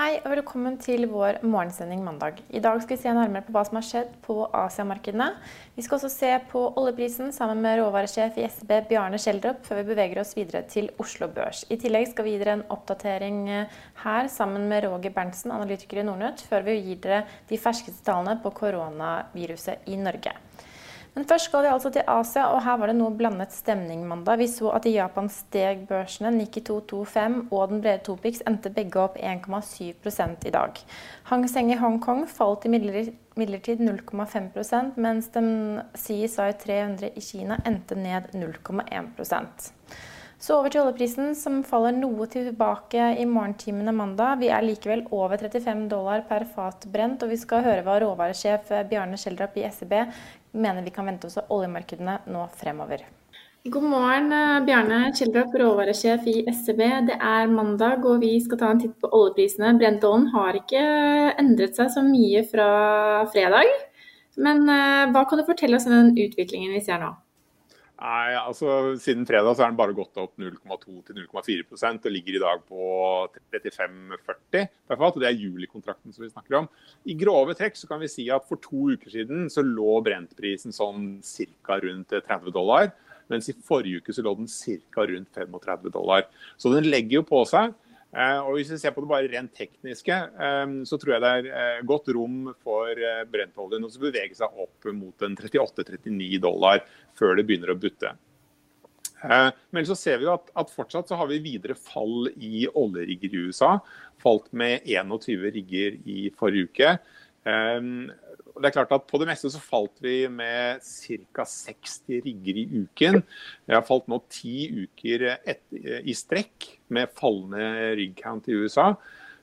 Hei og velkommen til vår morgensending mandag. I dag skal vi se nærmere på hva som har skjedd på Asiamarkedene. Vi skal også se på oljeprisen sammen med råvaresjef i SB Bjarne Schjelderup før vi beveger oss videre til Oslo Børs. I tillegg skal vi gi dere en oppdatering eh, her sammen med Roger Berntsen, analytiker i Nordnøtt, før vi gir dere de ferskeste tallene på koronaviruset i Norge. Men først skal vi altså til Asia, og her var det noe blandet stemning mandag. Vi så at i Japan steg børsene. Nikki 225 og den brede Topix endte begge opp 1,7 i dag. Hang Seng i Hongkong falt imidlertid 0,5% mens den CSI 300 i Kina endte ned 0,1% så over til oljeprisen, som faller noe tilbake i morgentimene mandag. Vi er likevel over 35 dollar per fat brent, og vi skal høre hva råvaresjef Bjarne Schjelderup i SEB mener vi kan vente oss av oljemarkedene nå fremover. God morgen, eh, Bjarne Kjeldrup, råvaresjef i SEB. Det er mandag, og vi skal ta en titt på oljeprisene. Brentollen har ikke endret seg så mye fra fredag. Men eh, hva kan du fortelle oss om den utviklingen vi ser nå? Nei, altså Siden fredag så er den bare gått opp 0,2 til 0,4% og ligger i dag på 35,40 per fat. og Det er julikontrakten som vi snakker om. I grove trekk så kan vi si at for to uker siden så lå brentprisen sånn ca. rundt 30 dollar. Mens i forrige uke så lå den ca. rundt 35 dollar. Så den legger jo på seg. Eh, og Hvis vi ser på det bare rent tekniske, eh, så tror jeg det er eh, godt rom for brentoljen å bevege seg opp mot en 38-39 dollar før det begynner å butte. Men så ser vi jo at, at, fortsatt så har vi videre fall i oljerigger i USA. Falt med 21 rigger i forrige uke. Det er klart at På det meste så falt vi med ca. 60 rigger i uken. Vi har falt nå ti uker et, i strekk med fallende riggcount i USA.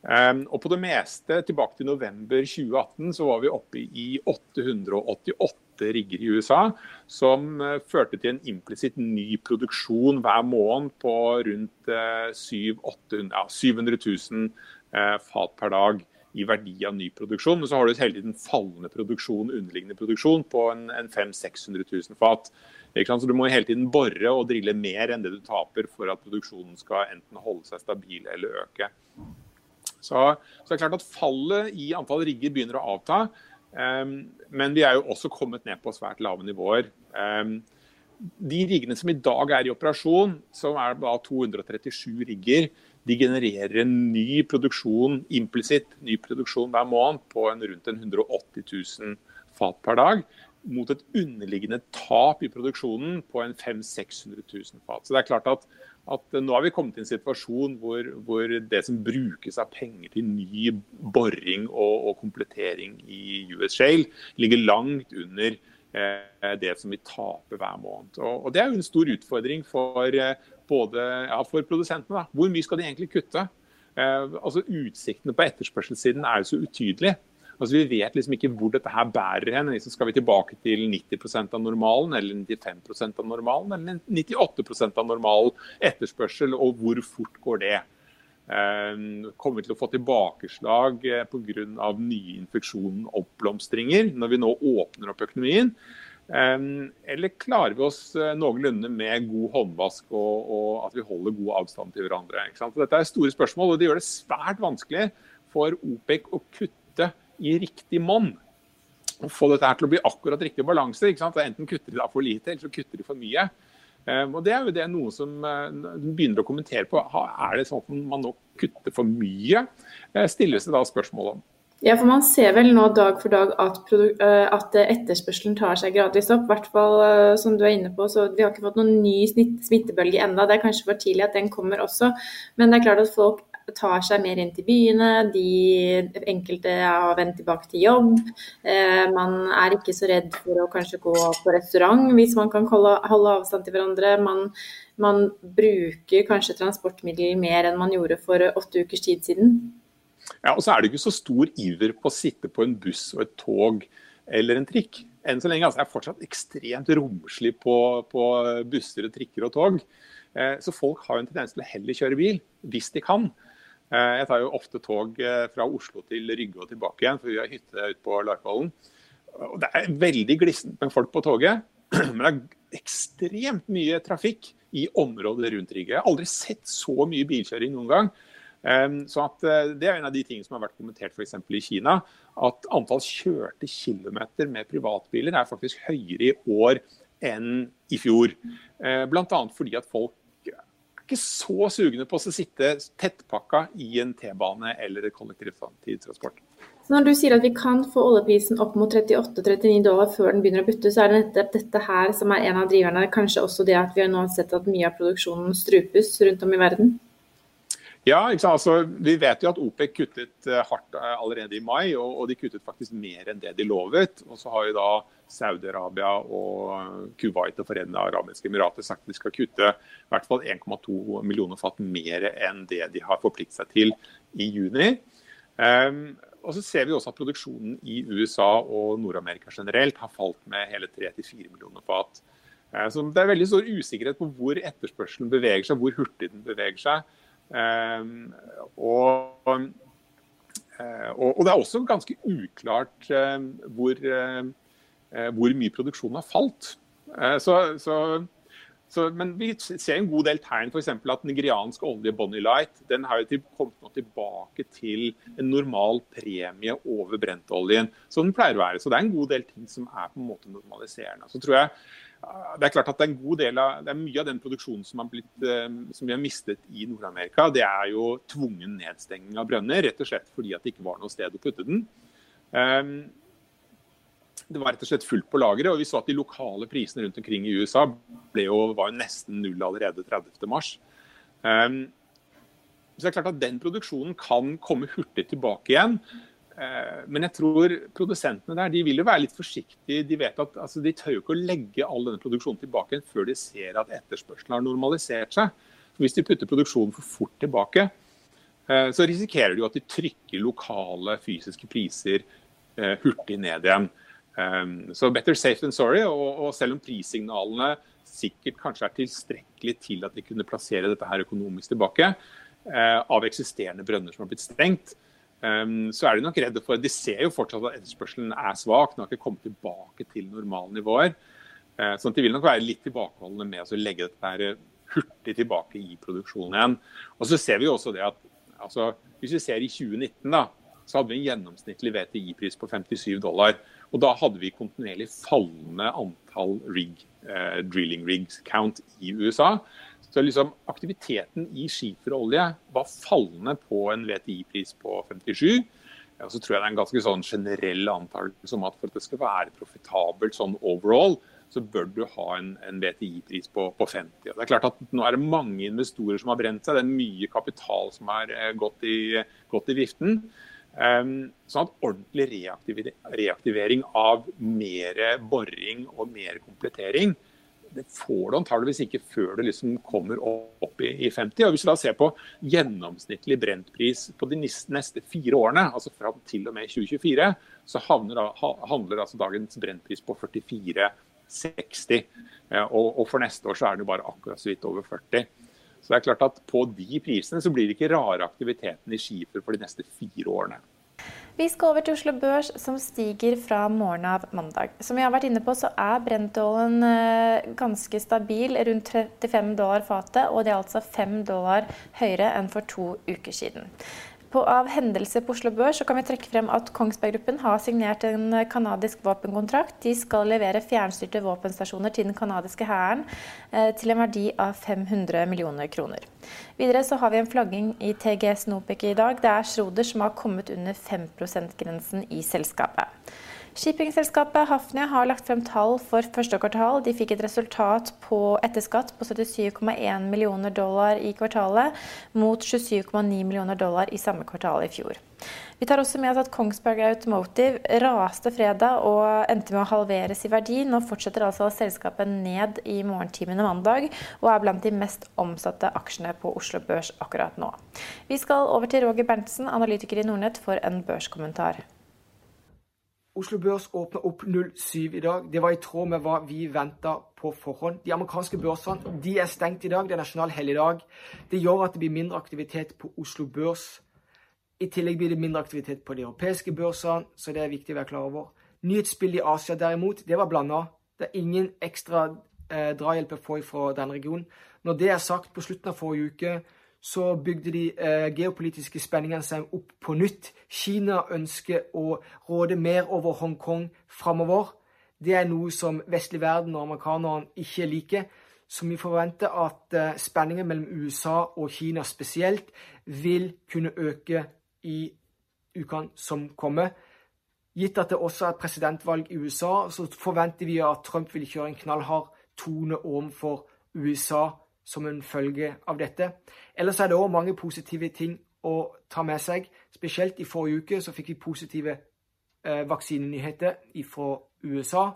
Um, og på det meste, tilbake til november 2018, så var vi oppe i 888 rigger i USA. Som uh, førte til en implisitt ny produksjon hver måned på rundt uh, 700 000 uh, fat per dag i verdi av ny produksjon. Men så har du hele tiden fallende produksjon, underliggende produksjon på en, en 500 000-600 000 fat. Så du må hele tiden bore og drille mer enn det du taper for at produksjonen skal enten holde seg stabil eller øke. Så, så det er klart at fallet i antall rigger begynner å avta. Um, men vi er jo også kommet ned på svært lave nivåer. Um, de riggene som i dag er i operasjon, som er da 237 rigger, de genererer en ny produksjon, implisitt ny produksjon hver måned på en rundt en 180 000 fat per dag. Mot et underliggende tap i produksjonen på en 500 000-600 000 fat. Så det er klart at, at nå har vi kommet til en situasjon hvor, hvor, det som brukes av penger til ny boring og, og komplettering i US Shale, ligger langt under det som vi taper hver måned. Og Det er jo en stor utfordring for, eh, både ja, for produsentene. Da. Hvor mye skal de egentlig kutte? Eh, altså Utsiktene på etterspørselssiden er jo så utydelige. Altså Vi vet liksom ikke hvor dette her bærer hen. Liksom skal vi tilbake til 90% av normalen, eller 95% av normalen, eller 98% av normal etterspørsel, og hvor fort går det? Eh, kommer til å få tilbakeslag eh, pga. nye og oppblomstringer når vi nå åpner opp økonomien? Eller klarer vi oss eh, noenlunde med god håndvask og, og at vi holder god avstand til hverandre? Dette er store spørsmål, og det gjør det svært vanskelig for OPEC å kutte i riktig monn. å få dette til å bli akkurat riktig balanse. Enten kutter de da for lite, eller så kutter de for mye. Um, og Det er jo det noe som uh, begynner å kommentere på. Er det sånn at man nå kutter for mye? Uh, stilles det da spørsmål om. Ja, for Man ser vel nå dag for dag at, uh, at etterspørselen tar seg gradvis opp. Hvert fall som du er inne på, så Vi har ikke fått noen ny smittebølge enda. Det er kanskje for tidlig at den kommer også. Men det er klart at folk tar seg mer inn til byene. De enkelte har vendt tilbake til jobb. Eh, man er ikke så redd for å kanskje gå på restaurant hvis man kan holde, holde avstand til hverandre. Man, man, bruker kanskje transportmidler mer enn man gjorde for åtte ukers tid siden. Ja, og så er det ikke så stor iver på å sitte på en buss og et tog eller en trikk. Enn så lenge altså, jeg er jeg fortsatt ekstremt romslig på, på busser, trikker og tog. Eh, så folk har en tendens til å heller kjøre bil, hvis de kan. Eh, jeg tar jo ofte tog eh, fra Oslo til Rygge og tilbake igjen, for vi har hytte ute på Larkollen. Det er veldig glissent med folk på toget, men det er ekstremt mye trafikk i området rundt Rygge. Jeg har aldri sett så mye bilkjøring noen gang. Så at eh, Det er en av de tingene som har vært kommentert f.eks. i Kina. At antall kjørte kilometer med privatbiler er faktisk høyere i år enn i fjor. Bl.a. fordi at folk ikke så sugne på å sitte tettpakka i en T-bane eller kollektivtransport. Så når du sier at vi kan få oljeprisen opp mot 38-39 dollar før den begynner å butte, så er det nettopp dette her som er en av driverne. Kanskje også det at vi har nå sett at mye av produksjonen strupes rundt om i verden? Ja, altså, Vi vet jo at OPEC kuttet eh, hardt eh, allerede i mai, og, de kuttet faktisk mer enn det de lovet. Og så har jo da Saudi-Arabia og Kuwait og Forenede arabiske emirater sagt at de skal kutte i hvert fall 1,2 millioner fat mer enn det de har forpliktet seg til i juni. Um, og så ser vi også at produksjonen i USA og Nord-Amerika generelt har falt med hele 3-4 millioner fat. Uh, så det er veldig stor usikkerhet på hvor etterspørselen beveger seg, hvor hurtig den beveger seg. Ehm, og, eh, og, og, det er også ganske uklart ehm, hvor, eh, hvor mye produksjonen har falt. Eh, så, så, så, men vi ser en god del tegn, f.eks. at nigeriansk olje Bonnie Light den har jo kommet tilbake til en normal premie over brentoljen, som den pleier å være. Så det er en god del ting som er på en måte normaliserende. Så tror jeg det er klart at det er, en god del av, det er mye av den produksjonen som, blitt, eh, som vi har mistet i Nord-Amerika, det er jo tvungen nedstenging av brønner. Rett og slett fordi at det ikke var noe sted å putte den. Ehm, det var rett og slett fullt på lageret. Og vi så at de lokale prisene rundt omkring i USA jo, var jo nesten null allerede 30.3. Um, så det er klart at Den produksjonen kan komme hurtig tilbake igjen. Eh, men jeg tror produsentene der de vil jo være litt forsiktige. De vet at altså, de tør jo ikke å legge all denne produksjonen tilbake før de ser at etterspørselen har normalisert seg. Hvis de putter produksjonen for fort tilbake, eh, så risikerer de jo at de trykker lokale fysiske priser eh, hurtig ned igjen. Så better safe than sorry. Og selv om prissignalene sikkert kanskje er tilstrekkelig til at de kunne plassere dette her økonomisk tilbake, av eksisterende brønner som har blitt stengt, så er de nok redde for De ser jo fortsatt at etterspørselen er svak. Den har ikke kommet tilbake til normale nivåer. Uh, sånn at de vil nok være litt tilbakeholdne med å legge dette her hurtig tilbake i produksjonen igjen. Og så ser vi også det at altså, Hvis vi ser i 2019, da, så hadde vi en gjennomsnittlig VTI-pris på 57 dollar. Og da hadde vi kontinuerlig fallende antall rig, uh, drilling rigs count i USA. Så liksom aktiviteten i skiferolje var fallende på en VTI-pris på 57. Ja, så tror jeg det er en ganske sånn generell antakelse om at for at det skal være profitabelt sånn overall, så bør du ha en, en VTI-pris på, på, 50. Og det er klart at Nå er det mange investorer som har brent seg. Det er mye kapital som har eh, gått i, gått i viften. Um, sånn at ordentlig reaktivering av mer boring og mer komplettering det får du antageligvis ikke før det liksom kommer opp i, i 50. Og Hvis du da ser på gjennomsnittlig brentpris på de neste fire årene, altså fram til og med 2024, så da, handler altså dagens brentpris på 44,60. Og, og for neste år så er den jo bare akkurat så vidt over 40. Så det er klart at på de prisene så blir det ikke rare aktiviteten i skifer for de neste fire årene. Vi skal over til Oslo Børs, som stiger fra morgenen av mandag. Som vi har vært inne på, så er brentoljen eh, ganske stabil, rundt 35 dollar fatet. Og det er altså 5 dollar høyere enn for to uker siden. På av hendelser på Oslo Børs så kan vi trekke frem at Kongsberg Gruppen har signert en kanadisk våpenkontrakt. De skal levere fjernstyrte våpenstasjoner til den kanadiske hæren eh, til en verdi av 500 millioner kroner. Videre så har vi en flagging i TGS Nopec i dag. Det er Schroder som har kommet under 5 %-grensen i selskapet. Shippingselskapet Hafnia har lagt frem tall for første kvartal. De fikk et resultat på etter skatt på 77,1 millioner dollar i kvartalet, mot 27,9 millioner dollar i samme kvartal i fjor. Vi tar også med oss at Kongsberg Automotive raste fredag og endte med å halveres i verdi. Nå fortsetter altså selskapet ned i morgentimene mandag, og er blant de mest omsatte aksjene på Oslo Børs akkurat nå. Vi skal over til Roger Berntsen, analytiker i Nordnett, for en børskommentar. Oslo Børs åpna opp 07 i dag. Det var i tråd med hva vi venta på forhånd. De amerikanske børsene de er stengt i dag. Det er nasjonal helligdag. Det gjør at det blir mindre aktivitet på Oslo Børs. I tillegg blir det mindre aktivitet på de europeiske børsene, så det er viktig å være klar over. Nyhetsbildet i Asia derimot, det var blanda. Det er ingen ekstra eh, drahjelp å få fra denne regionen. Når det er sagt, på slutten av forrige uke så bygde de eh, geopolitiske spenningene seg opp på nytt. Kina ønsker å råde mer over Hongkong framover. Det er noe som vestlig verden og amerikanerne ikke liker. Så vi forventer at eh, spenningen mellom USA og Kina spesielt vil kunne øke i ukene som kommer. Gitt at det også er presidentvalg i USA, så forventer vi at Trump vil kjøre en knallhard tone overfor USA som en følge av dette. Ellers er det òg mange positive ting å ta med seg. Spesielt i forrige uke så fikk vi positive eh, vaksinenyheter fra USA.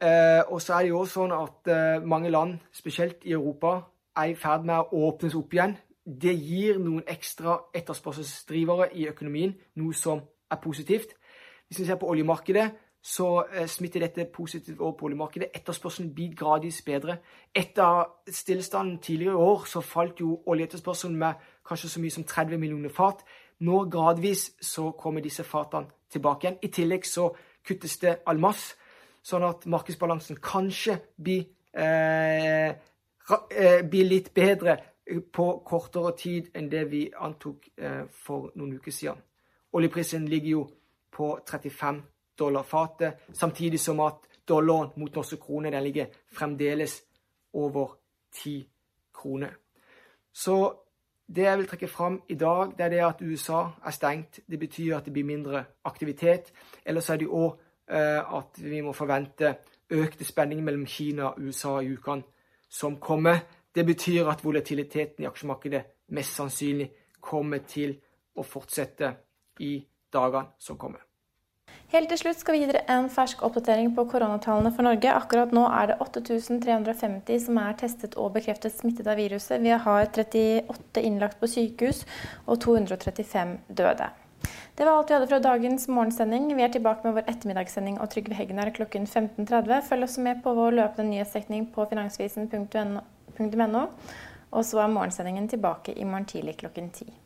Eh, og så er det jo sånn at eh, mange land, spesielt i Europa, er i ferd med å åpnes opp igjen. Det gir noen ekstra etterspørselsdrivere i økonomien, noe som er positivt. Hvis vi ser på oljemarkedet, så eh, smitter dette positivt over på oljemarkedet. Etterspørselen blir gradvis bedre. Etter stillstanden tidligere i år så falt jo oljeetterspørselen med kanskje så mye som 30 millioner fat. Nå gradvis så kommer disse fatene tilbake igjen. I tillegg så kuttes det all mass, sånn at markedsbalansen kanskje blir, eh, eh, blir litt bedre på kortere tid enn det vi antok eh, for noen uker siden. Oljeprisen ligger jo på 35 dollar fatet, samtidig som at dollaren mot norske kroner den ligger fremdeles over 10 kroner. Så det jeg vil trekke fram i dag, det er det at USA er stengt. Det betyr at det blir mindre aktivitet. Ellers er det òg eh, at vi må forvente økte spenninger mellom Kina og USA i ukene som kommer. Det betyr at volatiliteten i aksjemarkedet mest sannsynlig kommer til å fortsette i dagene som kommer. Helt til slutt skal vi gi dere en fersk oppdatering på koronatallene for Norge. Akkurat nå er det 8350 som er testet og bekreftet smittet av viruset. Vi har 38 innlagt på sykehus og 235 døde. Det var alt vi hadde fra dagens morgensending. Vi er tilbake med vår ettermiddagssending og Trygve Hegnar klokken 15.30. Følg også med på vår løpende nyhetsdekning på finansvisen.no. Og så er morgensendingen tilbake i morgen tidlig klokken 10.